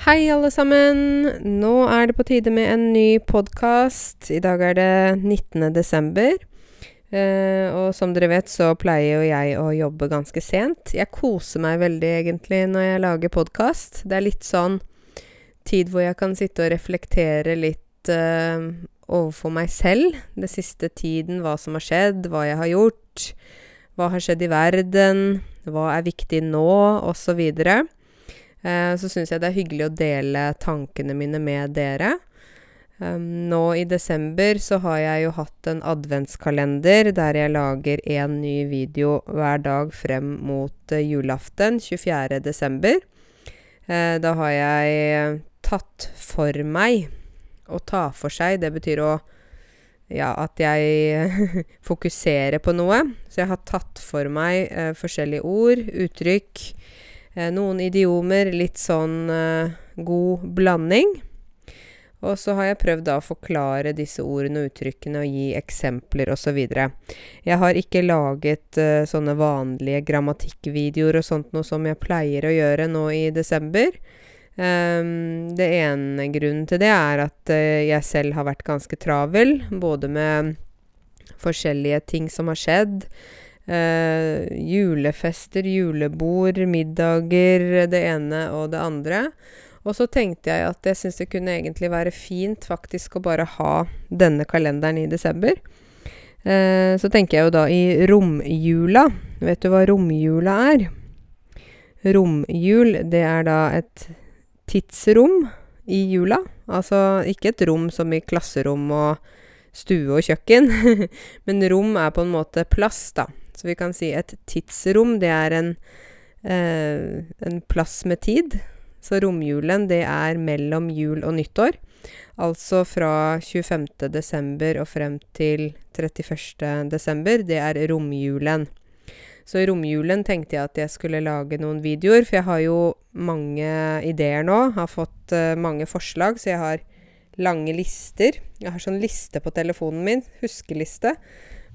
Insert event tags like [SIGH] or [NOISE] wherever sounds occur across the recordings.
Hei, alle sammen. Nå er det på tide med en ny podkast. I dag er det 19. desember. Eh, og som dere vet, så pleier jo jeg å jobbe ganske sent. Jeg koser meg veldig, egentlig, når jeg lager podkast. Det er litt sånn tid hvor jeg kan sitte og reflektere litt eh, overfor meg selv. Den siste tiden, hva som har skjedd, hva jeg har gjort. Hva har skjedd i verden? Hva er viktig nå? Og så så syns jeg det er hyggelig å dele tankene mine med dere. Um, nå i desember så har jeg jo hatt en adventskalender der jeg lager én ny video hver dag frem mot uh, julaften, 24. desember. Uh, da har jeg tatt for meg. Å ta for seg, det betyr å Ja, at jeg [LAUGHS] fokuserer på noe. Så jeg har tatt for meg uh, forskjellige ord, uttrykk Eh, noen idiomer, litt sånn eh, god blanding. Og så har jeg prøvd da å forklare disse ordene og uttrykkene og gi eksempler osv. Jeg har ikke laget uh, sånne vanlige grammatikkvideoer og sånt noe som jeg pleier å gjøre nå i desember. Um, det ene grunnen til det er at uh, jeg selv har vært ganske travel, både med forskjellige ting som har skjedd. Uh, julefester, julebord, middager, det ene og det andre. Og så tenkte jeg at jeg syns det kunne egentlig være fint faktisk å bare ha denne kalenderen i desember. Eh, så tenker jeg jo da i romjula. Vet du hva romjula er? Romjul, det er da et tidsrom i jula. Altså ikke et rom som i klasserom og stue og kjøkken, [LAUGHS] men rom er på en måte plass, da. Så vi kan si et tidsrom, det er en, eh, en plass med tid. Så romjulen, det er mellom jul og nyttår. Altså fra 25. desember og frem til 31. desember. Det er romjulen. Så i romjulen tenkte jeg at jeg skulle lage noen videoer, for jeg har jo mange ideer nå. Har fått uh, mange forslag, så jeg har lange lister. Jeg har sånn liste på telefonen min, huskeliste,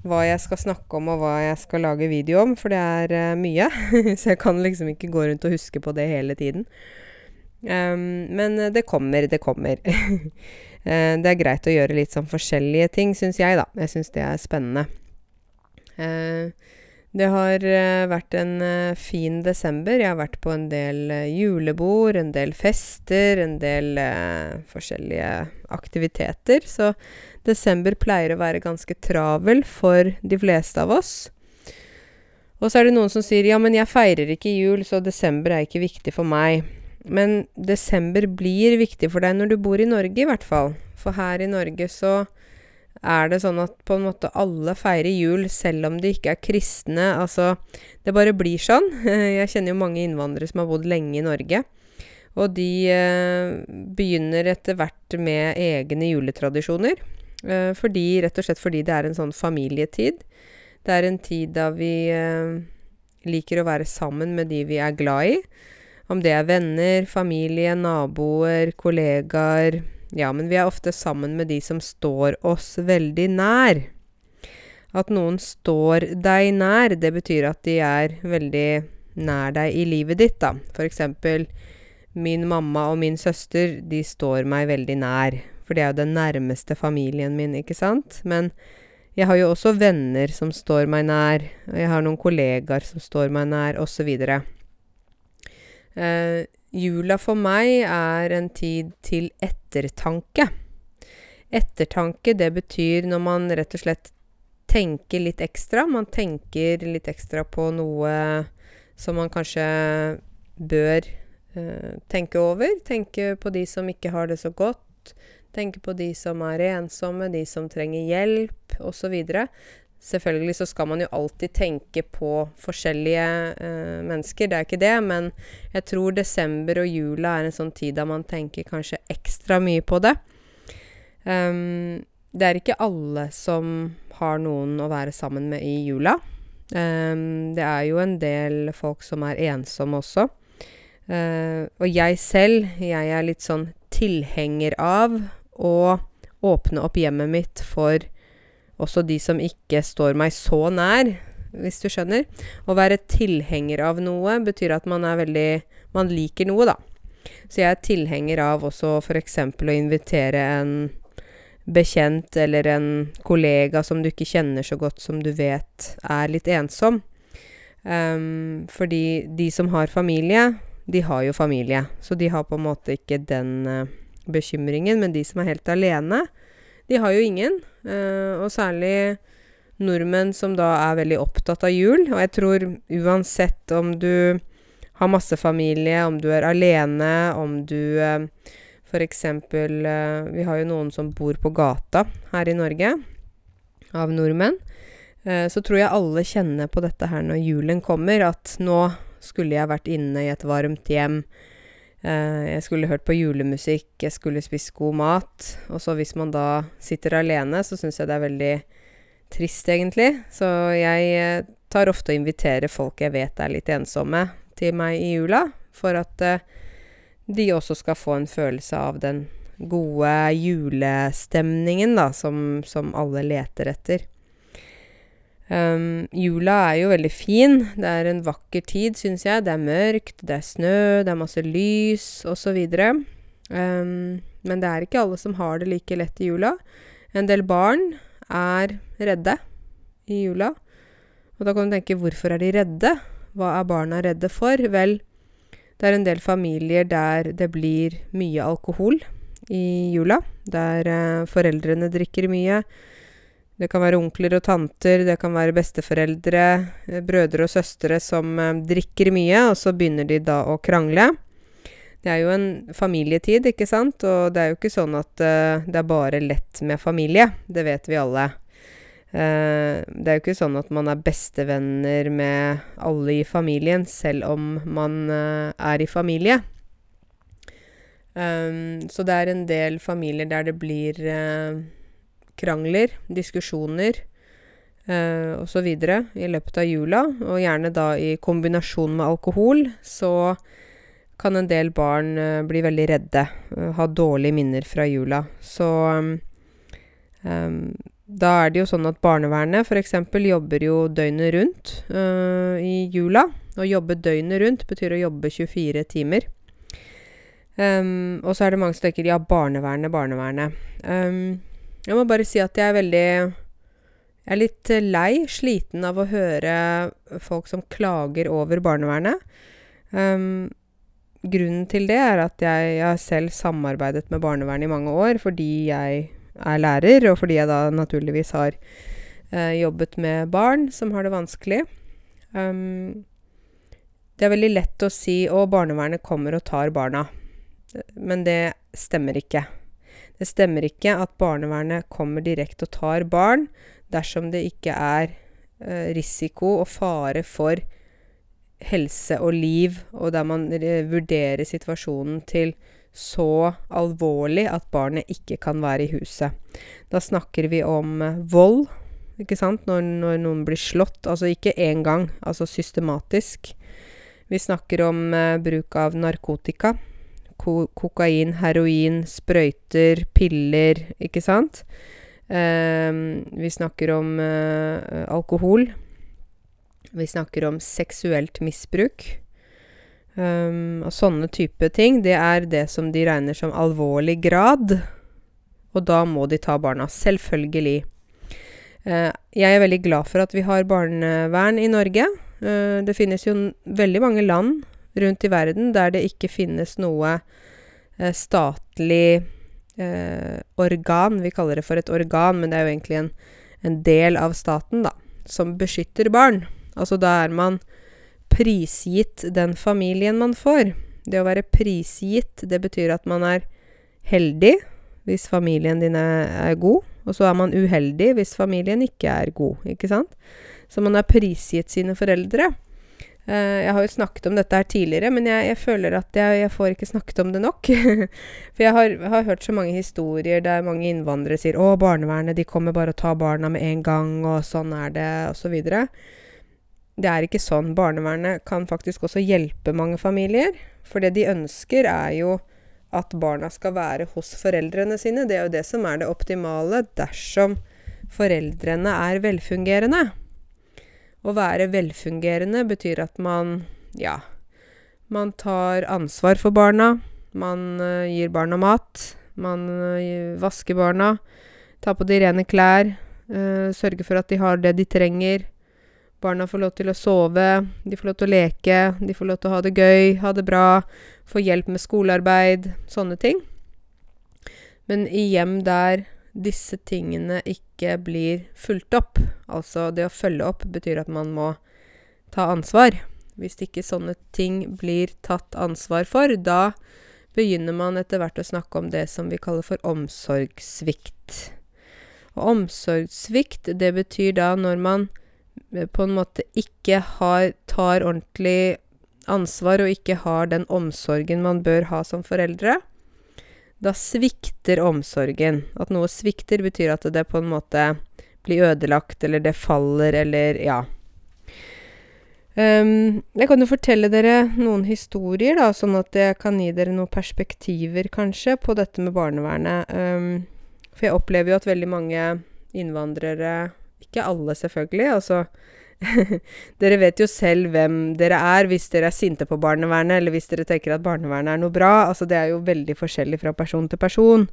hva jeg skal snakke om og hva jeg skal lage video om, for det er uh, mye. [LAUGHS] så jeg kan liksom ikke gå rundt og huske på det hele tiden. Um, men det kommer, det kommer. uh, [LAUGHS] det er greit å gjøre litt sånn forskjellige ting, syns jeg, da. Jeg syns det er spennende. Uh, det har vært en fin desember. Jeg har vært på en del julebord, en del fester, en del forskjellige aktiviteter. Så Desember pleier å være ganske travel for de fleste av oss. Og så er det noen som sier ja, men jeg feirer ikke jul, så desember er ikke viktig for meg. Men desember blir viktig for deg når du bor i Norge, i hvert fall. For her i Norge så er det sånn at på en måte alle feirer jul selv om de ikke er kristne. Altså, det bare blir sånn. [LAUGHS] Jeg kjenner jo mange innvandrere som har bodd lenge i Norge. Og de eh, begynner etter hvert med egne juletradisjoner. Eh, fordi, rett og slett fordi det er en sånn familietid. Det er en tid da vi eh, liker å være sammen med de vi er glad i. Om det er venner, familie, naboer, kollegaer Ja, men vi er ofte sammen med de som står oss veldig nær. At noen står deg nær, det betyr at de er veldig nær deg i livet ditt, da. For eksempel min mamma og min søster, de står meg veldig nær. For det er jo den nærmeste familien min, ikke sant? Men jeg har jo også venner som står meg nær, og jeg har noen kollegaer som står meg nær, osv. Eh, jula for meg er en tid til ettertanke. Ettertanke, det betyr når man rett og slett tenker litt ekstra. Man tenker litt ekstra på noe som man kanskje bør eh, tenke over. Tenke på de som ikke har det så godt. Tenke på de som er ensomme, de som trenger hjelp, osv. Selvfølgelig så skal man jo alltid tenke på forskjellige eh, mennesker, det er ikke det, men jeg tror desember og jula er en sånn tid da man tenker kanskje ekstra mye på det. Um, det er ikke alle som har noen å være sammen med i jula. Um, det er jo en del folk som er ensomme også. Uh, og jeg selv, jeg er litt sånn tilhenger av å åpne opp hjemmet mitt for også de som ikke står meg så nær, hvis du skjønner. Å være tilhenger av noe betyr at man er veldig Man liker noe, da. Så jeg er tilhenger av også f.eks. å invitere en bekjent eller en kollega som du ikke kjenner så godt, som du vet er litt ensom. Um, fordi de som har familie, de har jo familie. Så de har på en måte ikke den uh, bekymringen. Men de som er helt alene, de har jo ingen. Uh, og særlig nordmenn som da er veldig opptatt av jul. Og jeg tror uansett om du har masse familie, om du er alene, om du uh, f.eks. Uh, vi har jo noen som bor på gata her i Norge, av nordmenn. så tror jeg alle kjenner på dette her når julen kommer, at nå skulle jeg vært inne i et varmt hjem. Eh, jeg skulle hørt på julemusikk, jeg skulle spist god mat. Og så hvis man da sitter alene, så syns jeg det er veldig trist, egentlig. Så jeg eh, tar ofte og inviterer folk jeg vet er litt ensomme, til meg i jula. For at eh, de også skal få en følelse av den gode julestemningen, da, som, som alle leter etter. Um, jula er jo veldig fin. Det er en vakker tid, syns jeg. Det er mørkt, det er snø, det er masse lys osv. Um, men det er ikke alle som har det like lett i jula. En del barn er redde i jula. Og da kan du tenke hvorfor er de redde? Hva er barna redde for? Vel, det er en del familier der det blir mye alkohol i jula. Der uh, foreldrene drikker mye. Det kan være onkler og tanter, det kan være besteforeldre, eh, brødre og søstre som eh, drikker mye, og så begynner de da å krangle. Det er jo en familietid, ikke sant, og det er jo ikke sånn at uh, det er bare lett med familie. Det vet vi alle. Uh, det er jo ikke sånn at man er bestevenner med alle i familien, selv om man uh, er i familie. Um, så det er en del familier der det blir krangler, diskusjoner eh, osv. i løpet av jula, og gjerne da i kombinasjon med alkohol, så kan en del barn eh, bli veldig redde, uh, ha dårlige minner fra jula. Så um, da er det jo sånn at barnevernet f.eks. jobber jo døgnet rundt uh, i jula. Å jobbe døgnet rundt betyr å jobbe 24 timer. Um, og så er det mange som tenker ja, barnevernet, barnevernet. Um, jeg må bare si at jeg er veldig Jeg er litt lei, sliten av å høre folk som klager over barnevernet. Um, grunnen til det er at jeg, jeg har selv samarbeidet med barnevernet i mange år fordi jeg er lærer, og fordi jeg da naturligvis har uh, jobbet med barn som har det vanskelig. Um, det er veldig lett å si 'Å, barnevernet kommer og tar barna'. Men det stemmer ikke. Det stemmer ikke at barnevernet kommer direkte og tar barn dersom det ikke er eh, risiko og fare for helse og liv, og der man vurderer situasjonen til så alvorlig at barnet ikke kan være i huset. Da snakker vi om eh, vold, ikke sant, når, når noen blir slått. Altså ikke én gang, altså systematisk. Vi snakker om eh, bruk av narkotika ko kokain, heroin, sprøyter, piller, ikke sant? Um, vi snakker om uh, alkohol. Vi snakker om seksuelt misbruk. Um, og sånne type ting, det er det som de regner som alvorlig grad. Og da må de ta barna. Selvfølgelig. Uh, jeg er veldig glad for at vi har barnevern i Norge. Uh, det finnes jo veldig mange land rundt i verden der det ikke finnes noe eh, statlig eh, organ. Vi kaller det for et organ, men det er jo egentlig en, en del av staten, da, som beskytter barn. Altså da er man prisgitt den familien man får. Det å være prisgitt, det betyr at man er heldig hvis familien din er, god, og så er man uheldig hvis familien ikke er god, ikke sant? Så man er prisgitt sine foreldre. Uh, jeg har jo snakket om dette her tidligere, men jeg, jeg føler at jeg, jeg, får ikke snakket om det nok. [LAUGHS] For jeg har, har, hørt så mange historier der mange innvandrere sier 'Å, barnevernet, de kommer bare og tar barna med en gang', og 'sånn er det', osv. Det er ikke sånn. Barnevernet kan faktisk også hjelpe mange familier. For det de ønsker, er jo at barna skal være hos foreldrene sine. Det er jo det som er det optimale dersom foreldrene er velfungerende. Å være velfungerende betyr at man, ja Man tar ansvar for barna. Man eh, gir barna mat. Man eh, vasker barna. Tar på de rene klær. eh, sørger for at de har det de trenger. Barna får lov til å sove. De får lov til å leke. De får lov til å ha det gøy, ha det bra. Få hjelp med skolearbeid. Sånne ting. Men i hjem der disse tingene ikke blir fulgt opp, altså det å følge opp, betyr at man må ta ansvar. Hvis ikke sånne ting blir tatt ansvar for, da begynner man etter hvert å snakke om det som vi kaller for omsorgssvikt. Og omsorgssvikt, det betyr da når man eh, på en måte ikke har tar ordentlig ansvar og ikke har den omsorgen man bør ha som foreldre. Da svikter omsorgen. At noe svikter, betyr at det på en måte blir ødelagt, eller det faller, eller ja. Um, jeg kan jo fortelle dere noen historier, da, sånn at jeg kan gi dere noen perspektiver, kanskje, på dette med barnevernet. Um, for jeg opplever jo at veldig mange innvandrere Ikke alle, selvfølgelig. Altså [LAUGHS] Dere vet jo selv hvem dere er hvis dere er sinte på barnevernet, eller hvis dere tenker at barnevernet er noe bra. Altså, det er jo veldig forskjellig fra person til person.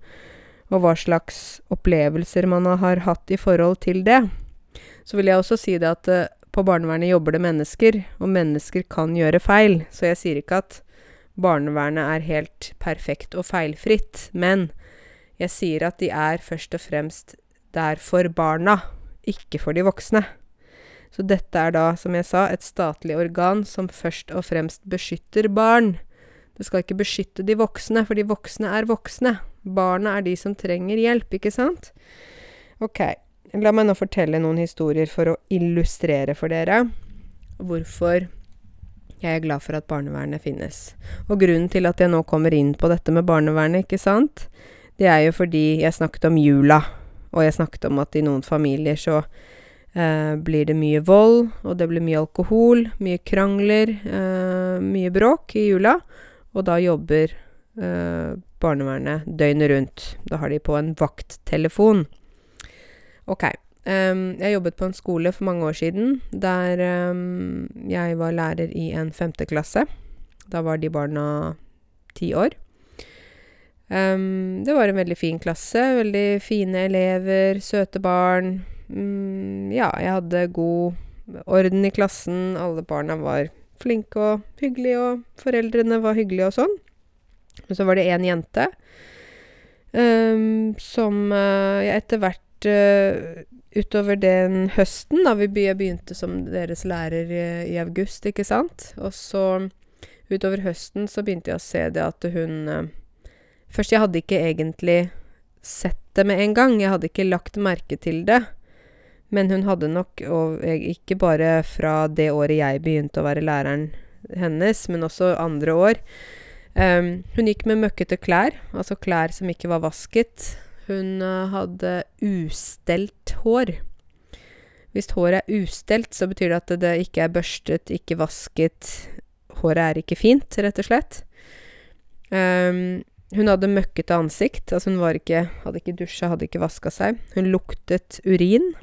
Og hva slags opplevelser man har hatt i forhold til det. Så vil jeg også si det at uh, på barnevernet jobber det mennesker, og mennesker kan gjøre feil. Så jeg sier ikke at barnevernet er helt perfekt og feilfritt, men jeg sier at de er først og fremst der for barna, ikke for de voksne. Så dette er da, som jeg sa, et statlig organ som først og fremst beskytter barn. Det skal ikke beskytte de voksne, for de voksne er voksne. Barna er de som trenger hjelp, ikke sant? Ok, la meg nå fortelle noen historier for å illustrere for dere hvorfor jeg er glad for at barnevernet finnes. Og grunnen til at jeg nå kommer inn på dette med barnevernet, ikke sant, det er jo fordi jeg snakket om jula, og jeg snakket om at i noen familier så blir det mye vold, og det blir mye alkohol, mye krangler, eh, mye bråk i jula, og da jobber eh, barnevernet døgnet rundt. Da har de på en vakttelefon. Ok. Um, jeg jobbet på en skole for mange år siden der um, jeg var lærer i en femte klasse. Da var de barna ti år. Um, det var en veldig fin klasse. Veldig fine elever, søte barn. Mm, ja, jeg hadde god orden i klassen. Alle barna var flinke og hyggelige, og foreldrene var hyggelige og sånn. Men så var det én jente som uh, jeg etter hvert uh, utover den høsten, da vi begynte som deres lærer i, i, august, ikke sant. Og så utover høsten så begynte jeg å se det at hun eh, Først, jeg hadde ikke egentlig sett det med en gang. Jeg hadde ikke lagt merke til det. Men hun hadde nok, og ikke bare fra det året jeg begynte å være læreren hennes, men også andre år um, Hun gikk med møkkete klær, altså klær som ikke var vasket. Hun uh, hadde ustelt hår. Hvis håret er ustelt, så betyr det at det ikke er børstet, ikke vasket. Håret er ikke fint, rett og slett. Um, hun hadde møkkete ansikt. Altså hun ikke, hadde ikke dusja, hadde ikke vaska seg. Hun luktet urin.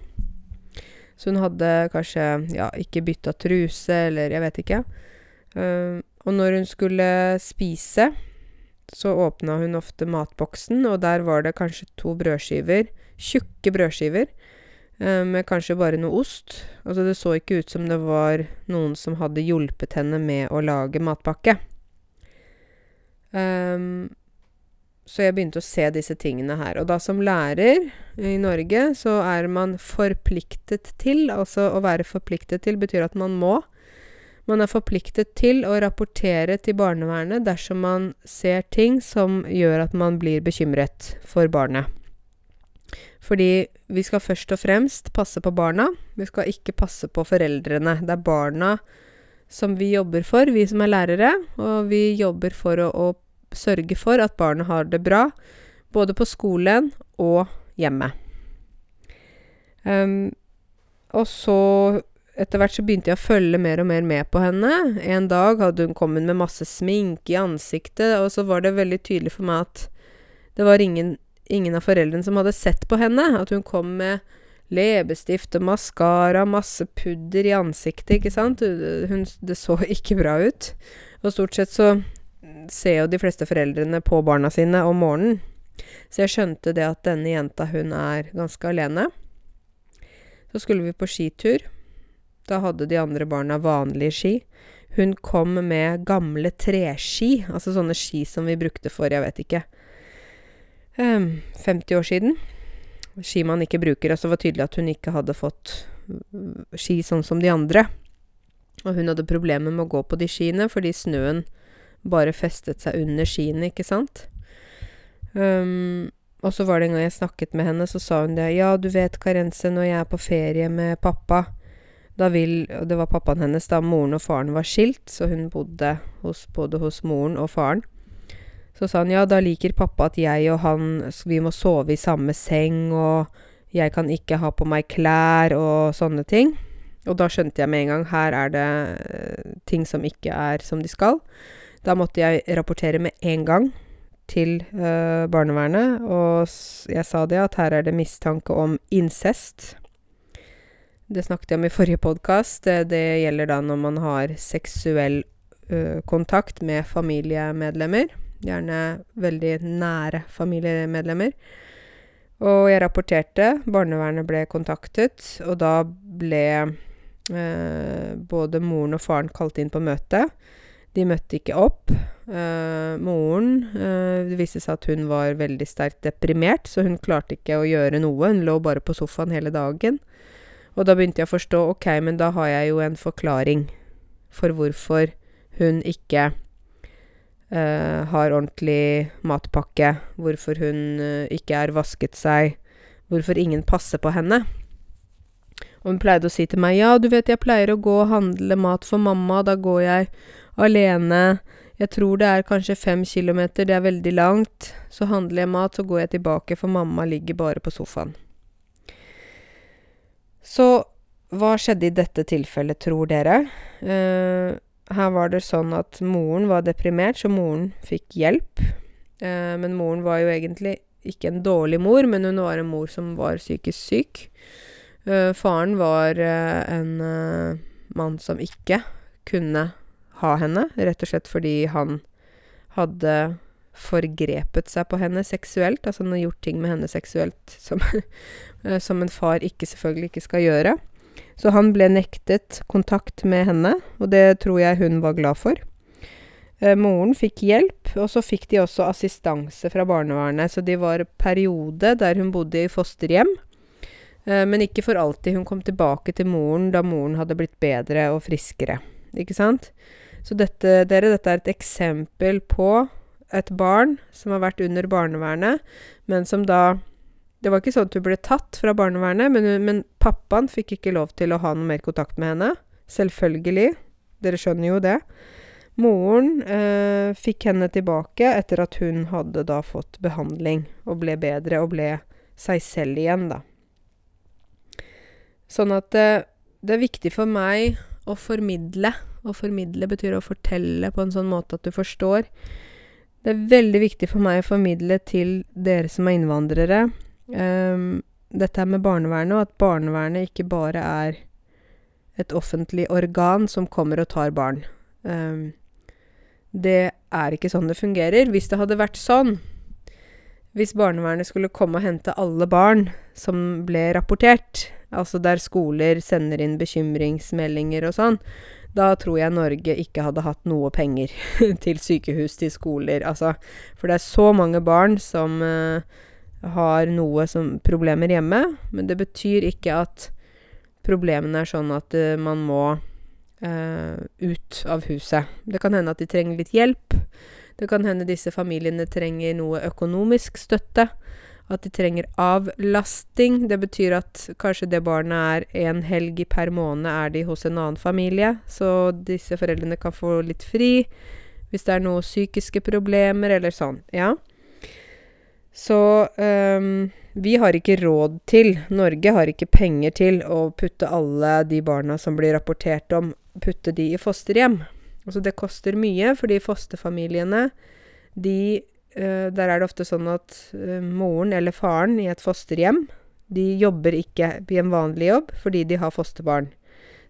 Så hun hadde kanskje ja, ikke bytta truse, eller jeg vet ikke. Uh, og når hun skulle spise, så åpna hun ofte matboksen, og der var det kanskje to brødskiver. Tjukke brødskiver. Uh, med kanskje bare noe ost. Altså det så ikke ut som det var noen som hadde hjulpet henne med å lage matpakke. Um, så jeg begynte å se disse tingene her. Og da som lærer i Norge, så er man forpliktet til Altså å være forpliktet til betyr at man må. Man er forpliktet til å rapportere til barnevernet dersom man ser ting som gjør at man blir bekymret for barnet. Fordi vi skal først og fremst passe på barna. Vi skal ikke passe på foreldrene. Det er barna som vi jobber for, vi som er lærere. Og vi jobber for å, å sørge for at barnet har det bra, både på skolen og hjemme. Um, og så etter hvert så begynte jeg å følge mer og mer med på henne. En dag hadde hun kommet med masse sminke i ansiktet, og så var det veldig tydelig for meg at det var ingen, ingen av foreldrene som hadde sett på henne. At hun kom med leppestift og maskara, masse pudder i ansiktet, ikke sant. Hun, det så ikke bra ut. Og stort sett så ser jo de fleste foreldrene på barna sine om morgenen. Så jeg skjønte det at denne jenta, hun er ganske alene. Så skulle vi på skitur. Da hadde de andre barna vanlige ski. Hun kom med gamle treski, altså sånne ski som vi brukte for, jeg vet ikke, um, 50 år siden. Ski man ikke bruker. Altså det var tydelig at hun ikke hadde fått ski sånn som de andre. Og hun hadde problemer med å gå på de skiene fordi snøen bare festet seg under skiene, ikke sant. Um, og så var det en gang jeg snakket med henne, så sa hun det. Ja, du vet, Karense, når jeg er på ferie med pappa, da vil Og det var pappaen hennes da moren og faren var skilt, så hun bodde hos, både hos moren og faren. Så sa han ja, da liker pappa at jeg og han Vi må sove i samme seng, og jeg kan ikke ha på meg klær og sånne ting. Og da skjønte jeg med en gang her er det uh, ting som ikke er som de skal. Da måtte jeg rapportere med en gang til uh, barnevernet, og jeg sa det at her er det mistanke om incest. Det snakket jeg om i forrige podkast. Det, det, gjelder da når man har seksuell uh, kontakt med familiemedlemmer. Gjerne veldig nære familiemedlemmer. Og jeg rapporterte. Barnevernet ble kontaktet, og da ble eh, både moren og faren kalt inn på møte. De møtte ikke opp. Uh, moren uh, Det viste seg at hun var veldig sterkt deprimert, så hun klarte ikke å gjøre noe. Hun lå bare på sofaen hele dagen. Og da begynte jeg å forstå ok, men da har jeg jo en forklaring for hvorfor hun ikke uh, har ordentlig matpakke, hvorfor hun ikke er vasket seg, hvorfor ingen passer på henne. Og hun pleide å si til meg ja, du vet jeg pleier å gå og handle mat for mamma, da går jeg alene. Jeg tror det er kanskje fem kilometer, det er veldig langt. Så handler jeg mat, så går jeg tilbake, for mamma ligger bare på sofaen. Så hva skjedde i dette tilfellet, tror dere? Uh, her var det sånn at moren var deprimert, så moren fikk hjelp. Uh, men moren var jo egentlig ikke en dårlig mor, men hun var en mor som var psykisk syk. Uh, faren var en mann som ikke kunne ha henne, rett og slett fordi han hadde forgrepet seg på henne seksuelt. Altså han har gjort ting med henne seksuelt som, [LAUGHS] eh, som en far ikke selvfølgelig ikke skal gjøre. Så han ble nektet kontakt med henne, og det tror jeg hun var glad for. Eh, moren fikk hjelp, og så fikk de også assistanse fra barnevernet. Så de var periode der hun bodde i fosterhjem. Eh, men ikke for alltid. Hun kom tilbake til moren da moren hadde blitt bedre og friskere. Ikke sant? Så dette, dere, dette er et eksempel på et barn som har vært under barnevernet, men som da Det var ikke sånn at hun ble tatt fra barnevernet, men, men pappaen fikk ikke lov til å ha noe mer kontakt med henne. Selvfølgelig. Dere skjønner jo det. Moren eh, fikk henne tilbake etter at hun hadde da fått behandling og ble bedre og ble seg selv igjen, da. Sånn at eh, det er viktig for meg å formidle å formidle betyr å fortelle på en sånn måte at du forstår. Det er veldig viktig for meg å formidle til dere som er innvandrere, um, dette her med barnevernet, og at barnevernet ikke bare er et offentlig organ som kommer og tar barn. Um, det er ikke sånn det fungerer. Hvis det hadde vært sånn, hvis barnevernet skulle komme og hente alle barn som ble rapportert, altså der skoler sender inn bekymringsmeldinger og sånn, da tror jeg Norge ikke hadde hatt noe penger [LAUGHS] til sykehus, til skoler, altså For det er så mange barn som uh, har noe som problemer hjemme, men det betyr ikke at problemene er sånn at uh, man må uh, ut av huset. Det kan hende at de trenger litt hjelp. Det kan hende disse familiene trenger noe økonomisk støtte. At de trenger avlasting. Det betyr at kanskje det barnet er en helg per måned er de hos en annen familie, så disse foreldrene kan få litt fri hvis det er noen psykiske problemer eller sånn. Ja. Så um, vi har ikke råd til, Norge har ikke penger til, å putte alle de barna som blir rapportert om, putte de i fosterhjem. Altså det koster mye, fordi fosterfamiliene, de der er det ofte sånn at uh, moren eller faren i et fosterhjem, de jobber ikke i en vanlig jobb fordi de har fosterbarn.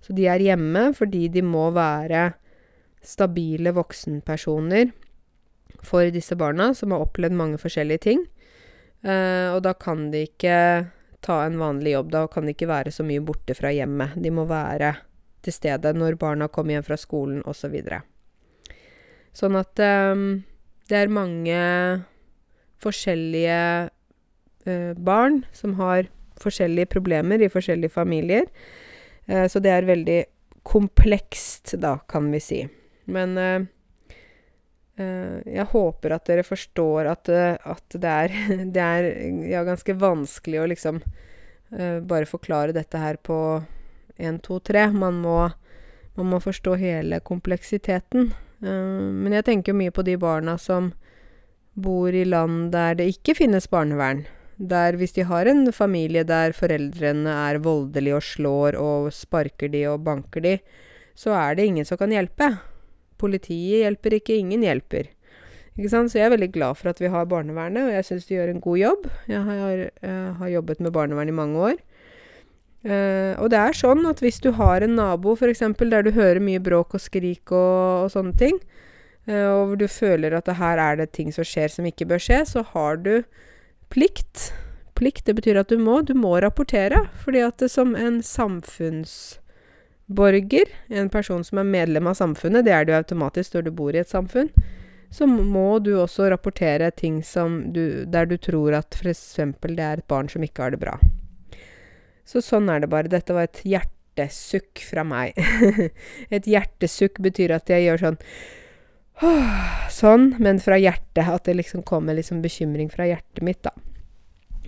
Så de er hjemme fordi de må være stabile voksenpersoner for disse barna, som har opplevd mange forskjellige ting. Eh, og da kan de ikke ta en vanlig jobb. Da kan de ikke være så mye borte fra hjemmet. De må være til stede når barna kommer hjem fra skolen, osv. Så videre. sånn at eh, det er mange forskjellige eh, barn som har forskjellige problemer i forskjellige familier. Eh, så det er veldig komplekst, da, kan vi si. Men eh, eh, jeg håper at dere forstår at, eh, at det er, [LAUGHS] det er ja, ganske vanskelig å liksom eh, bare forklare dette her på én, to, tre. Man må, forstå hele kompleksiteten. Men jeg tenker mye på de barna som bor i land der det ikke finnes barnevern. Der hvis de har en familie der foreldrene er voldelige og slår og sparker de og banker de, så er det ingen som kan hjelpe. Politiet hjelper ikke, ingen hjelper. Ikke sant? Så jeg er veldig glad for at vi har barnevernet, og jeg syns de gjør en god jobb. Jeg har, jeg har jobbet med barnevern i mange år. Uh, og det er sånn at hvis du har en nabo f.eks. der du hører mye bråk og skrik og, og sånne ting, uh, og du føler at her er det ting som skjer som ikke bør skje, så har du plikt. Plikt, det betyr at du må. Du må rapportere. Fordi at det, som en samfunnsborger, en person som er medlem av samfunnet, det er du automatisk når du bor i et samfunn, så må du også rapportere ting du, der du tror at f.eks. det er et barn som ikke har det bra. Så sånn er det bare. Dette var et hjertesukk fra meg. [LAUGHS] et hjertesukk betyr at jeg gjør sånn [SIGHS] Sånn, men fra hjertet. At det liksom kommer liksom bekymring fra hjertet mitt, da.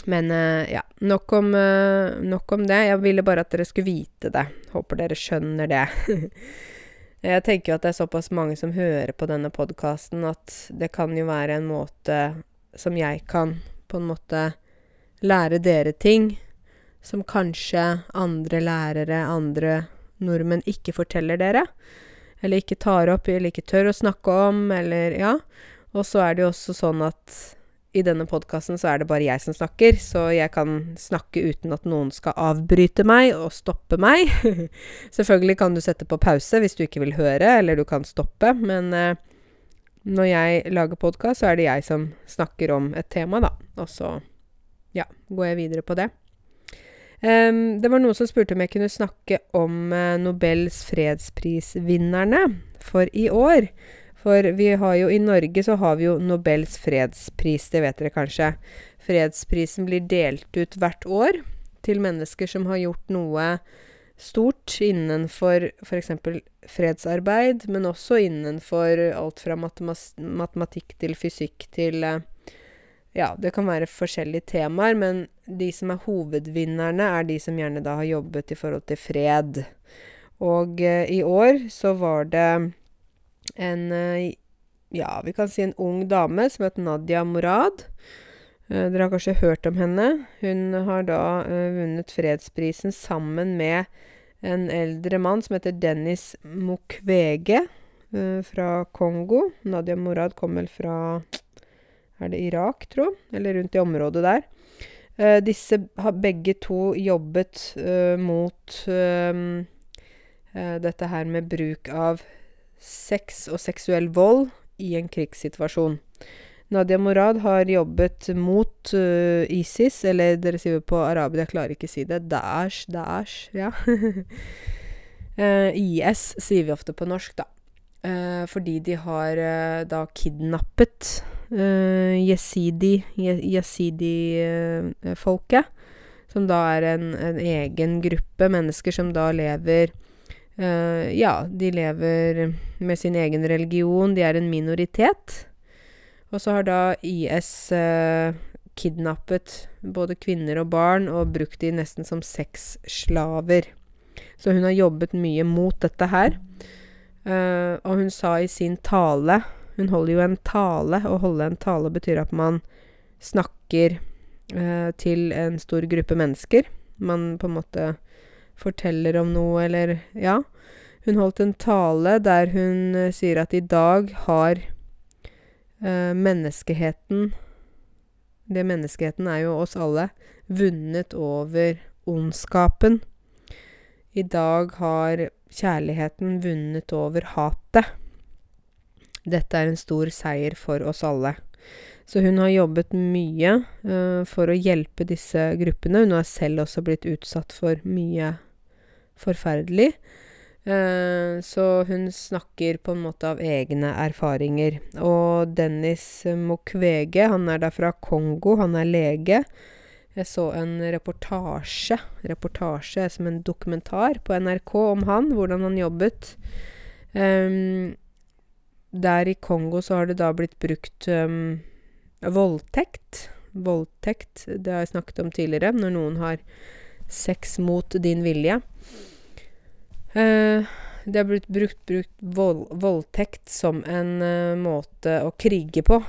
Men uh, ja, nok om, uh, nok om, det. Jeg ville bare at dere skulle vite det. Håper dere skjønner det. [LAUGHS] jeg tenker jo at det er såpass mange som hører på denne podkasten, at det kan jo være en måte som jeg kan på en måte lære dere ting som kanskje andre lærere, andre nordmenn ikke forteller dere eller ikke tar opp, eller ikke tør å snakke om, eller Ja. Og så er det jo også sånn at i denne podkasten så er det bare jeg som snakker, så jeg kan snakke uten at noen skal avbryte meg og stoppe meg. [LAUGHS] Selvfølgelig kan du sette på pause hvis du ikke vil høre, eller du kan stoppe, men eh, når jeg lager podkast, så er det jeg som snakker om et tema, da. Og så, ja, går jeg videre på det. Um, det var noen som spurte om jeg kunne snakke om uh, Nobels fredsprisvinnerne for i år. For vi har jo i Norge så har vi jo Nobels fredspris, det vet dere kanskje. Fredsprisen blir delt ut hvert år til mennesker som har gjort noe stort innenfor f.eks. fredsarbeid, men også innenfor alt fra matematikk til fysikk til uh, ja, det kan være forskjellige temaer, men de som er hovedvinnerne, er de som gjerne da har jobbet i forhold til fred. Og eh, i år så var det en eh, ja, vi kan si en ung dame som het Nadia Morad. Eh, dere har kanskje hørt om henne. Hun har da eh, vunnet fredsprisen sammen med en eldre mann som heter Dennis Mukwege eh, fra Kongo. Nadia Morad kom vel fra er det Irak, tro? Eller rundt i området der. Uh, disse har begge to jobbet uh, mot uh, dette her med bruk av sex og seksuell vold i en krigssituasjon. Nadia Morad har jobbet mot ISIS, eller dere sier jo på arabisk, jeg klarer ikke å si det. Daesh, Daesh, ja. [LAUGHS] IS sier vi ofte på norsk, da. fordi de har da kidnappet jesidi, jesidi-folket. som da er en, en, egen gruppe mennesker som da lever uh, Ja, de lever med sin egen religion. De er en minoritet. Og så har da IS uh, kidnappet både kvinner og barn og brukt de nesten som sexslaver. Så hun har jobbet mye mot dette her. Uh, og hun sa i sin tale hun holder jo en tale. Å holde en tale betyr at man snakker eh, til en stor gruppe mennesker. Man på en måte forteller om noe, eller Ja. Hun holdt en tale der hun eh, sier at i dag har eh, menneskeheten Det menneskeheten er jo oss alle. Vunnet over ondskapen. I dag har kjærligheten vunnet over hatet. Dette er en stor seier for oss alle. Så hun har jobbet mye uh, for å hjelpe disse gruppene. Hun har selv også blitt utsatt for mye forferdelig. Uh, så hun snakker på en måte av egne erfaringer. Og Dennis Mukwege, han er da fra Kongo, han er lege. Jeg så en reportasje, reportasje som en dokumentar på NRK om han, hvordan han jobbet. Um, der i Kongo så har det da blitt brukt um, voldtekt. Voldtekt, det har jeg snakket om tidligere, når noen har sex mot din vilje. Uh, det har blitt brukt, brukt vold, voldtekt som en uh, måte å krige på.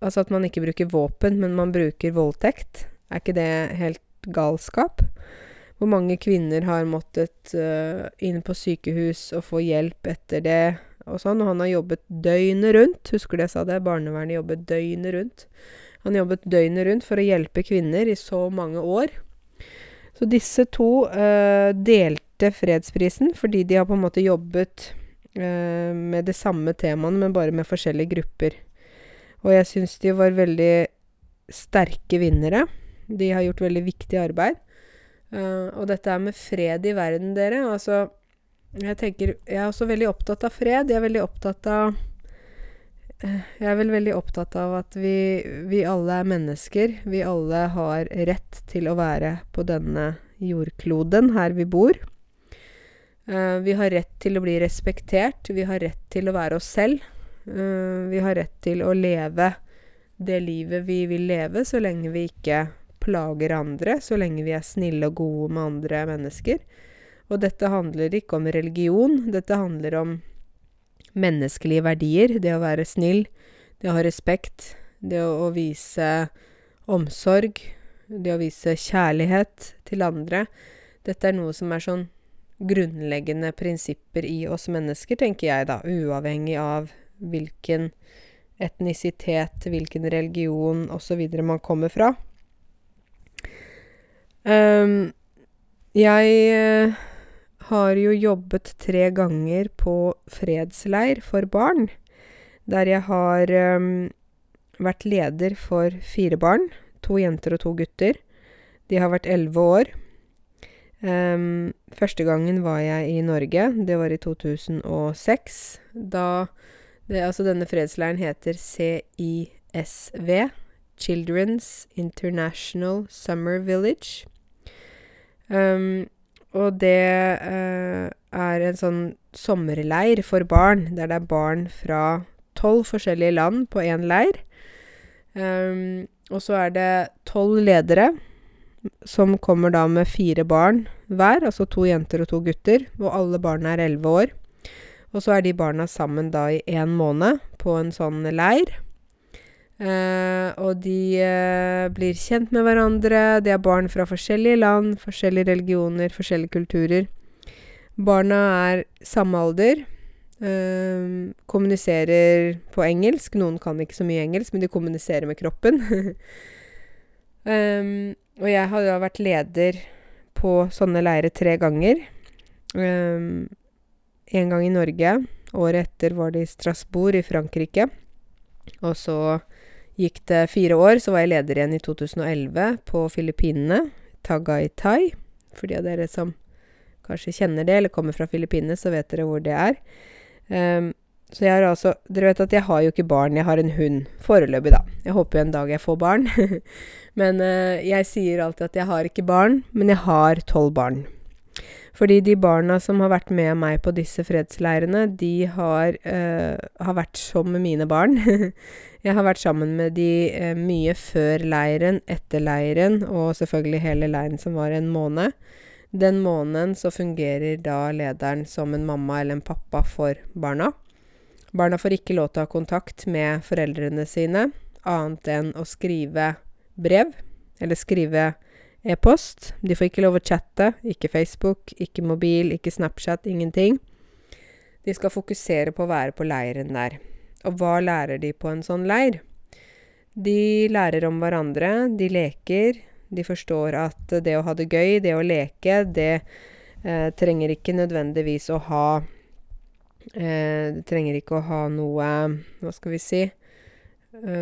Altså at man ikke bruker våpen, men man bruker voldtekt. Er ikke det helt galskap? Hvor mange kvinner har måttet uh, inn på sykehus og få hjelp etter det og sånn. Og han har jobbet døgnet rundt. Husker du jeg sa det? Barnevernet jobbet døgnet rundt. Han jobbet døgnet rundt for å hjelpe kvinner i så mange år. Så disse to uh, delte fredsprisen fordi de har på en måte jobbet uh, med det samme temaene, men bare med forskjellige grupper. Og jeg syns de var veldig sterke vinnere. De har gjort veldig viktig arbeid. Uh, og dette er med fred i verden, dere. Altså, jeg tenker Jeg er også veldig opptatt av fred. Jeg er veldig opptatt av uh, Jeg er vel veldig opptatt av at vi, vi alle er mennesker. Vi alle har rett til å være på denne jordkloden her vi bor. Uh, vi har rett til å bli respektert. Vi har rett til å være oss selv. vi har rett til å leve det livet vi vil leve, så lenge vi ikke plager andre, så lenge vi er snille og gode med andre mennesker. Og dette handler ikke om religion, dette handler om menneskelige verdier. Det å være snill, det å ha respekt, det å, vise omsorg, det å vise kjærlighet til andre. Dette er noe som er sånn grunnleggende prinsipper i oss mennesker, tenker jeg da, uavhengig av hvilken etnisitet, hvilken religion osv. man kommer fra. Um, jeg uh, har jo jobbet tre ganger på fredsleir for barn, der jeg har um, vært leder for fire barn. To jenter og to gutter. De har vært elleve år. Um, første gangen var jeg i Norge. Det var i 2006. Da det, Altså, denne fredsleiren heter CISV. Children's International Summer Village. Um, og det uh, er en sånn sommerleir for barn, der det er barn fra tolv forskjellige land på én leir. Um, og så er det tolv ledere som kommer da med fire barn hver, altså to jenter og to gutter, og alle barna er elleve år. Og så er de barna sammen da i én måned på en sånn leir. Uh, og de uh, blir kjent med hverandre. De er barn fra forskjellige land, forskjellige religioner, forskjellige kulturer. Barna er samme alder. Uh, kommuniserer på engelsk. Noen kan ikke så mye engelsk, men de kommuniserer med kroppen. um, [LAUGHS] og jeg har da vært leder på sånne leirer tre ganger. Um, en gang i Norge. Året etter var det i Strasbourg i Frankrike. Og så Gikk det fire år, så var jeg leder igjen i 2011 på Filippinene, Tagaytay. For de av dere som kanskje kjenner det, eller kommer fra Filippinene, så vet dere hvor det er. Um, så jeg har altså Dere vet at jeg har jo ikke barn, jeg har en hund. Foreløpig, da. Jeg håper jo en dag jeg får barn. [LAUGHS] men uh, jeg sier alltid at jeg har ikke barn, men jeg har tolv barn. Fordi de barna som har vært med meg på disse fredsleirene, de har, uh, har vært som mine barn. [LAUGHS] Jeg har vært sammen med de eh, mye før leiren, etter leiren, og selvfølgelig hele leiren som var en måned. Den måneden så fungerer da lederen som en mamma eller en pappa for barna. Barna får ikke lov til å ha kontakt med foreldrene sine, annet enn å skrive brev, eller skrive e-post. De får ikke lov å chatte, ikke Facebook, ikke mobil, ikke Snapchat, ingenting. De skal fokusere på å være på leiren der. Og hva lærer de på en sånn leir? De lærer om hverandre, de leker. De forstår at det å ha det gøy, det å leke, det eh, trenger ikke nødvendigvis å ha Eh, Det trenger ikke å ha noe Hva skal vi si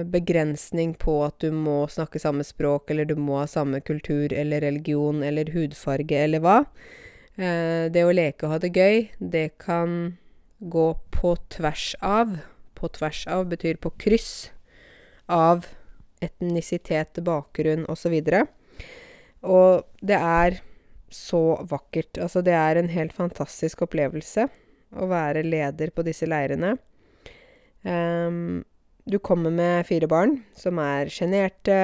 Begrensning på at du må snakke samme språk, eller du må ha samme kultur eller religion eller hudfarge eller hva. Eh, det å leke og ha det gøy, det kan gå på tvers av. På tvers av betyr på kryss av etnisitet, bakgrunn osv. Og det er så vakkert. Altså, det er en helt fantastisk opplevelse å være leder på disse leirene. Um, du kommer med fire barn som er sjenerte,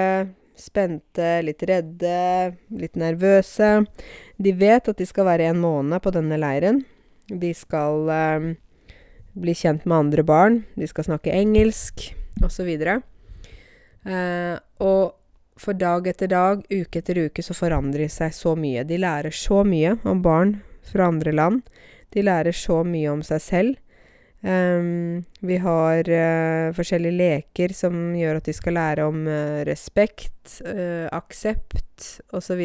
spente, litt redde, litt nervøse. De vet at de skal være en måned på denne leiren. De skal eh, bli kjent med andre barn. De skal snakke engelsk, osv. Uh, og for dag etter dag, uke etter uke, så forandrer de seg så mye. De lærer så mye om barn fra andre land. De lærer så mye om seg selv. Um, vi har uh, forskjellige leker som gjør at de skal lære om uh, respekt, uh, aksept osv.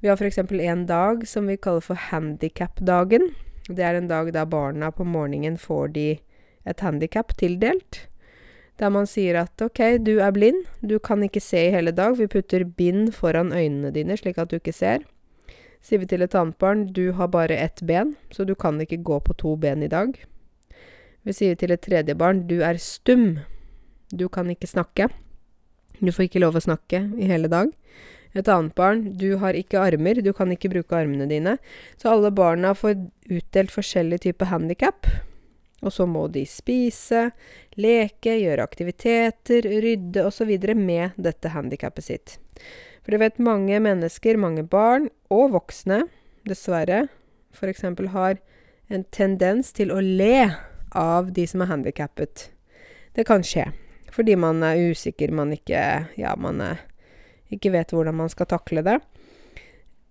Vi har f.eks. en dag som vi kaller for handikapdagen. Det er en dag da barna på morgenen får de et handikap tildelt. Der man sier at OK, du er blind, du kan ikke se i hele dag. Vi putter bind foran øynene dine slik at du ikke ser. Sier vi til et annet barn du har bare ett ben, så du kan ikke gå på to ben i dag. Vi sier til et tredje barn du er stum, du kan ikke snakke. Du får ikke lov å snakke i hele dag. Et annet barn du har ikke armer, du kan ikke bruke armene dine. Så alle barna får utdelt forskjellig type handikap. Og så må de spise, leke, gjøre aktiviteter, rydde osv. med dette handikappet sitt. For du vet mange mennesker, mange barn og voksne, dessverre, f.eks. har en tendens til å le av de som er handikappet. Det kan skje. Fordi man er usikker, man ikke Ja, man er, ikke vet hvordan man skal takle det.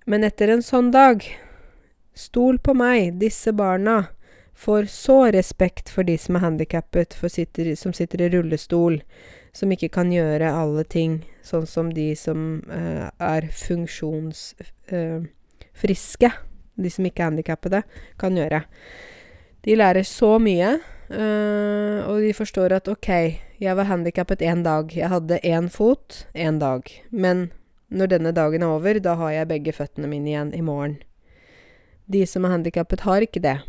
Men etter en sånn dag, stol på meg, disse barna får så respekt for de som er handikappet, som sitter i rullestol, som ikke kan gjøre alle ting sånn som de som uh, er funksjonsfriske, uh, de som ikke er handikappede, kan gjøre. De lærer så mye, uh, og de forstår at OK, jeg var handikappet én dag. Jeg hadde én fot én dag. Men når denne dagen er over, da har jeg begge føttene mine igjen i morgen. De som er handikappet, har ikke det.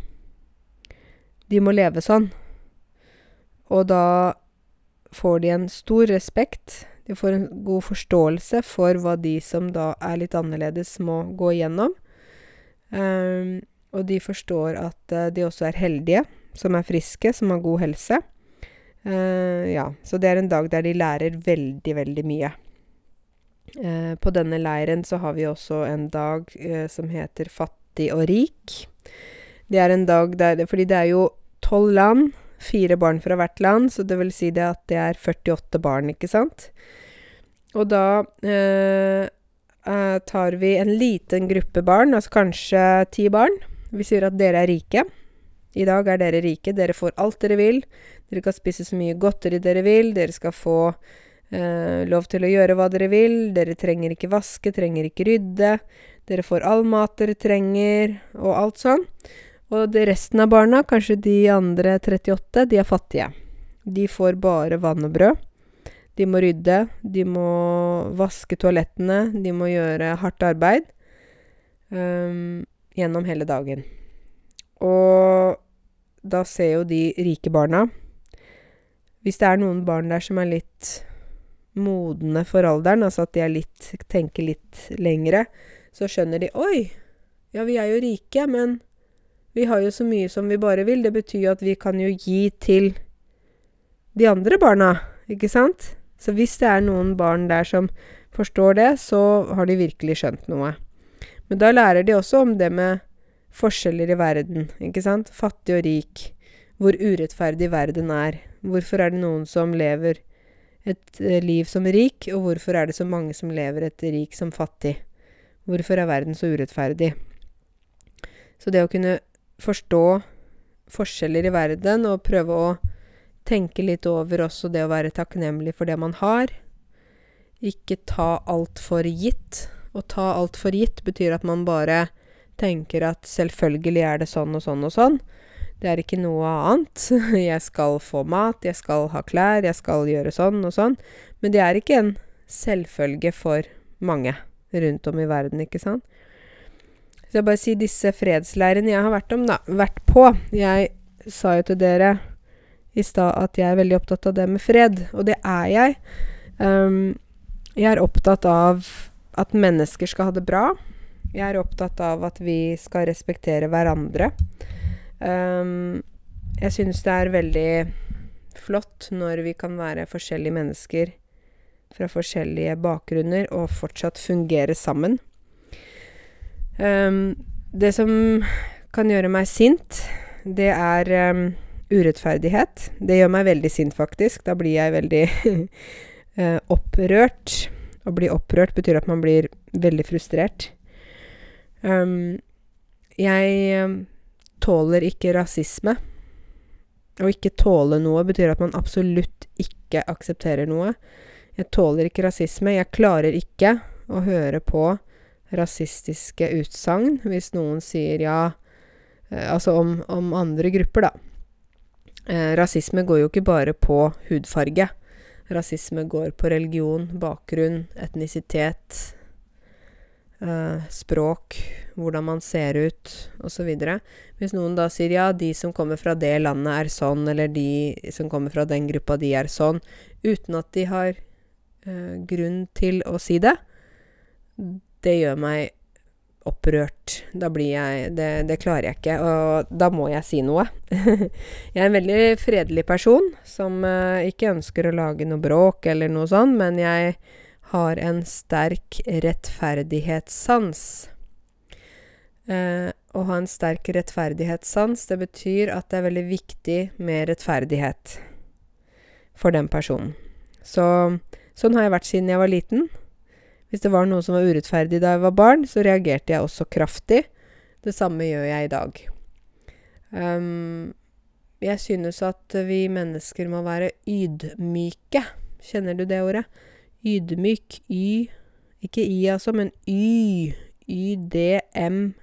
De må leve sånn. Og da får de en stor respekt. De får en god forståelse for hva de som da er litt annerledes, må gå igjennom. Um, og de forstår at uh, de også er heldige, som er friske, som har god helse. Uh, ja, så det er en dag der de lærer veldig, veldig mye. Uh, på denne leiren så har vi også en dag som heter Fattig og rik. Det er en dag der Fordi det er jo tolv land, fire barn fra hvert land, så det vil si det at det er 48 barn, ikke sant? Og da eh, eh, tar vi en liten gruppe barn, altså kanskje ti barn. Vi sier at dere er rike. I dag er dere rike. Dere får alt dere vil. Dere kan spise så mye godteri dere vil. Dere skal få eh, lov til å gjøre hva dere vil. Dere trenger ikke vaske, trenger ikke rydde. Dere får all mat dere trenger, og alt sånn. Og det resten av barna, kanskje de andre 38, de er fattige. De får bare vann og brød. De må rydde, de må vaske toalettene, de må gjøre hardt arbeid um, gjennom hele dagen. Og da ser jo de rike barna Hvis det er noen barn der som er litt modne for alderen, altså at de litt, tenker litt lengre, så skjønner de Oi, ja, vi er jo rike, men vi har jo så mye som vi bare vil. Det betyr jo at vi kan jo gi til de andre barna, ikke sant? Så hvis det er noen barn der som forstår det, så har de virkelig skjønt noe. Men da lærer de også om det med forskjeller i verden, ikke sant? Fattig og rik. Hvor urettferdig verden er. Hvorfor er det noen som lever et eh, liv som rik, og hvorfor er det så mange som lever et rik som fattig? Hvorfor er verden så urettferdig? Så det å kunne forstå forskjeller i verden og prøve å tenke litt over også det å være takknemlig for det man har. Ikke ta alt for gitt. Å ta alt for gitt betyr at man bare tenker at selvfølgelig er det sånn og sånn og sånn. Det er ikke noe annet. [LAUGHS] Jeg skal få mat, jeg skal ha klær, jeg skal gjøre sånn og sånn. Men det er ikke en selvfølge for mange rundt om i verden, ikke sant? Så jeg bare sier disse fredsleirene jeg har vært, om, da, vært på Jeg sa jo til dere i stad at jeg er veldig opptatt av det med fred, og det er jeg. Um, jeg er opptatt av at mennesker skal ha det bra. Jeg er opptatt av at vi skal respektere hverandre. Um, jeg syns det er veldig flott når vi kan være forskjellige mennesker fra forskjellige bakgrunner og fortsatt fungere sammen. Um, det som kan gjøre meg sint, det er um, urettferdighet. Det gjør meg veldig sint, faktisk. Da blir jeg veldig uh, [LAUGHS] opprørt. Å bli opprørt betyr at man blir veldig frustrert. Um, jeg tåler ikke rasisme. Å ikke tåle noe betyr at man absolutt ikke aksepterer noe. Jeg tåler ikke rasisme. Jeg klarer ikke å høre på rasistiske utsagn hvis noen sier ja eh, Altså om, om, andre grupper, da. Eh, rasisme går jo ikke bare på hudfarge. Rasisme går på religion, bakgrunn, etnisitet, eh, språk, hvordan man ser ut, osv. Hvis noen da sier ja, de som kommer fra det landet er sånn, eller de som kommer fra den gruppa, de er sånn, uten at de har eh, grunn til å si det, det gjør meg opprørt. Da blir jeg det, det, klarer jeg ikke, og da må jeg si noe. [LAUGHS] jeg er en veldig fredelig person som eh, ikke ønsker å lage noe bråk eller noe sånt, men jeg har en sterk rettferdighetssans. Eh, å ha en sterk rettferdighetssans, det betyr at det er veldig viktig med rettferdighet for den personen. Så Sånn har jeg vært siden jeg var liten. Hvis det var noe som var urettferdig da jeg var barn, så reagerte jeg også kraftig. Det samme gjør jeg i dag. Um, jeg synes at vi mennesker må være ydmyke. Kjenner du det ordet? Ydmyk. Y. Ikke I, altså, men Y. Y-D-M-Y-K.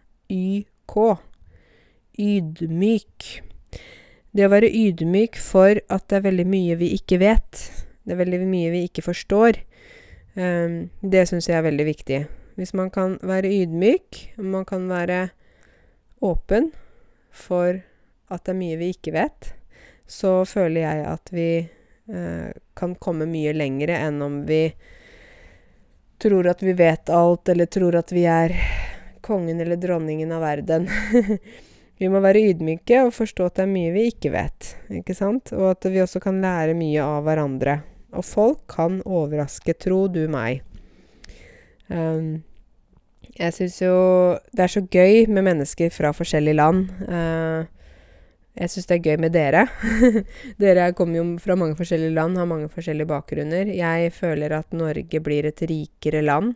Ydmyk. Det å være ydmyk for at det er veldig mye vi ikke vet. Det er veldig mye vi ikke forstår. Um, det syns jeg er veldig viktig. Hvis man kan være ydmyk, man kan være åpen for at det er mye vi ikke vet, så føler jeg at vi uh, kan komme mye lengre enn om vi tror at vi vet alt, eller tror at vi er kongen eller dronningen av verden. [LAUGHS] vi må være ydmyke og forstå at det er mye vi ikke vet, ikke sant? Og at vi også kan lære mye av hverandre. Og folk kan overraske, tro du meg. Um, jeg syns jo det er så gøy med mennesker fra forskjellige land. Uh, jeg syns det er gøy med dere. [LAUGHS] dere kommer jo fra mange forskjellige land, har mange forskjellige bakgrunner. Jeg føler at Norge blir et rikere land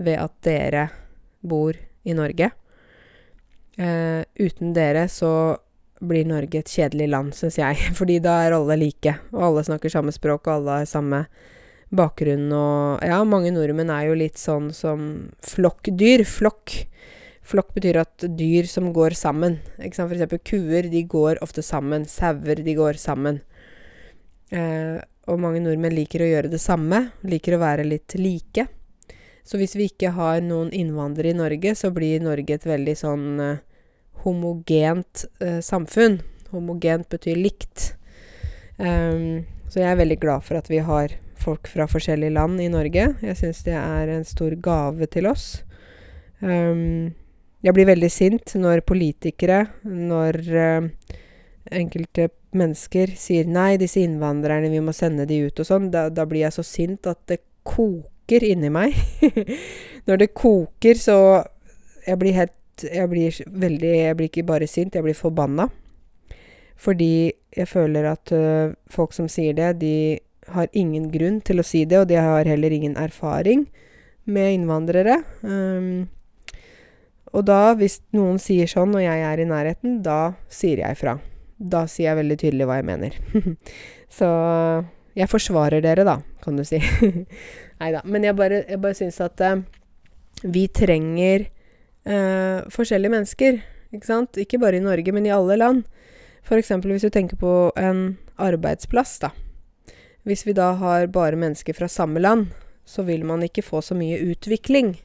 ved at dere bor i Norge. Uh, uten dere så blir Norge et kjedelig land, syns jeg. [LAUGHS] Fordi da er alle like, og alle snakker samme språk, og alle har samme bakgrunn og Ja, mange nordmenn er jo litt sånn som flokkdyr. Flokk. Flokk betyr at dyr som går sammen. Ikke sant? For eksempel kuer, de går ofte sammen. Sauer, de går sammen. Eh, og mange nordmenn liker å gjøre det samme. Liker å være litt like. Så hvis vi ikke har noen innvandrere i Norge, så blir Norge et veldig sånn eh, homogent eh, samfunn. Homogent betyr likt. Um, så jeg er veldig glad for at vi har folk fra forskjellige land i Norge. Jeg syns det er en stor gave til oss. Um, jeg blir veldig sint når politikere, når uh, enkelte mennesker sier 'nei, disse innvandrerne, vi må sende de ut' og sånn. Da, da blir jeg så sint at det koker inni meg. [LAUGHS] når det koker, så Jeg blir helt jeg blir veldig Jeg blir ikke bare sint, jeg blir forbanna. Fordi jeg føler at uh, folk som sier det, de har ingen grunn til å si det, og de har heller ingen erfaring med innvandrere. Um, og da, hvis noen sier sånn, og jeg er i nærheten, da sier jeg fra. Da sier jeg veldig tydelig hva jeg mener. [LAUGHS] Så jeg forsvarer dere, da, kan du si. [LAUGHS] Nei da. Men jeg bare, jeg bare syns at uh, vi trenger eh, forskjellige mennesker. Ikke sant? Ikke bare i Norge, men i alle land. F.eks. hvis du tenker på en arbeidsplass, da. Hvis vi da har bare mennesker fra samme land, så vil man ikke få så mye utvikling.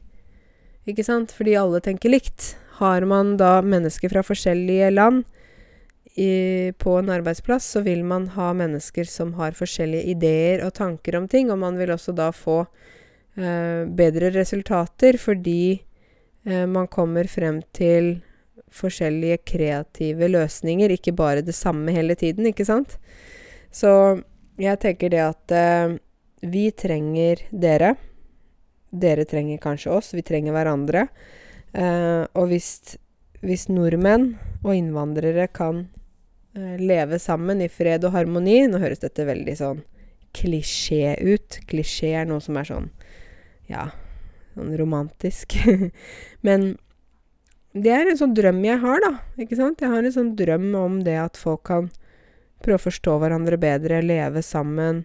Ikke sant? Fordi alle tenker likt. Har man da mennesker fra forskjellige land i, på en arbeidsplass, så vil man ha mennesker som har forskjellige ideer og tanker om ting, og man vil også da få eh, bedre resultater fordi man kommer frem til forskjellige kreative løsninger, ikke bare det samme hele tiden, ikke sant? Så jeg tenker det at eh, vi trenger dere. Dere trenger kanskje oss. Vi trenger hverandre. Eh, og hvis, hvis, nordmenn og innvandrere kan eh, leve sammen i fred og harmoni Nå høres dette veldig sånn klisjé ut. Klisjé er noe som er sånn Ja, sånn romantisk. [LAUGHS] Men det er en sånn drøm jeg har, da. Ikke sant? Jeg har en sånn drøm om det at folk kan prøve å forstå hverandre bedre, leve sammen,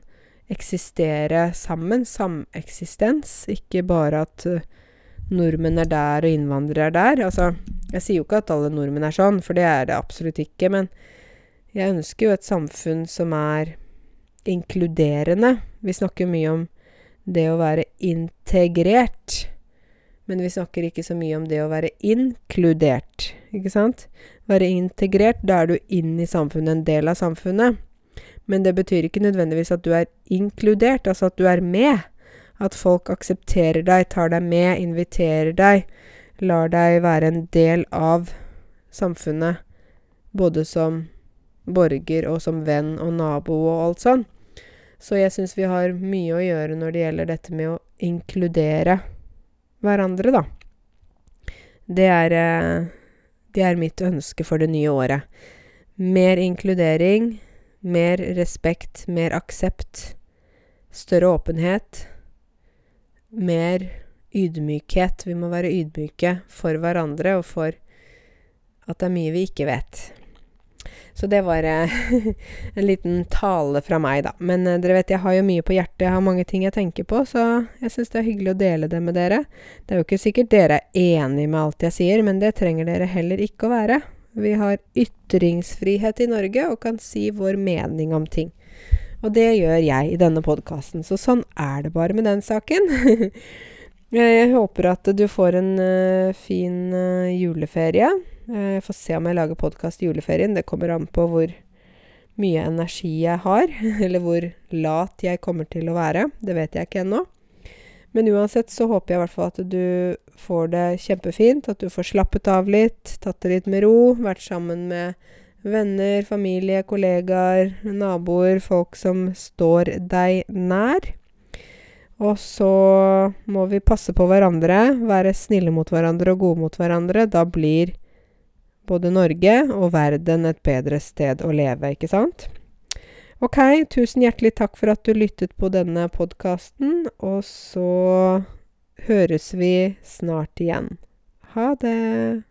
eksistere sammen. Sameksistens. Ikke bare at uh, nordmenn er der og innvandrere er der. Altså, jeg sier jo ikke at alle nordmenn er sånn, for det er det absolutt ikke. Men jeg ønsker jo et samfunn som er inkluderende. Vi snakker mye om det å være integrert. Men vi snakker ikke så mye om det å være inkludert, ikke sant? Være integrert, da er du inn i samfunnet, en del av samfunnet. Men det betyr ikke nødvendigvis at du er inkludert, altså at du er med. At folk aksepterer deg, tar deg med, inviterer deg, lar deg være en del av samfunnet. Både som borger og som venn og nabo og alt sånn. Så jeg syns vi har mye å gjøre når det gjelder dette med å inkludere hverandre, da. Det er, eh, det er mitt ønske for det nye året. Mer inkludering, mer respekt, mer aksept, større åpenhet, mer ydmykhet. Vi må være ydmyke for hverandre og for at det er mye vi ikke vet. Så det var eh, [LAUGHS] en liten tale fra meg, da. Men eh, dere vet, jeg har jo mye på hjertet. Jeg har mange ting jeg tenker på, så jeg syns det er hyggelig å dele det med dere. Det er jo ikke sikkert dere er enig med alt jeg sier, men det trenger dere heller ikke å være. Vi har ytringsfrihet i Norge og kan si vår mening om ting. Og det gjør jeg i denne podkasten, så sånn er det bare med den saken. [LAUGHS] jeg håper at du får en uh, fin juleferie. Eh, jeg får se om jeg lager podkast i juleferien. Det kommer an på hvor mye energi jeg har, [LAUGHS] eller hvor lat jeg kommer til å være. Det vet jeg ikke ennå. Men uansett så håper jeg i hvert fall at du får det kjempefint. At du får slappet av litt, tatt det litt med ro, vært sammen med venner, familie, kollegaer, naboer, folk som står deg nær. Og så må vi passe på hverandre, være snille mot hverandre og gode mot hverandre. Da blir både Norge og verden et bedre sted å leve, ikke sant? Ok, tusen hjertelig takk for at du lyttet på denne podkasten, og så høres vi snart igjen. Ha det.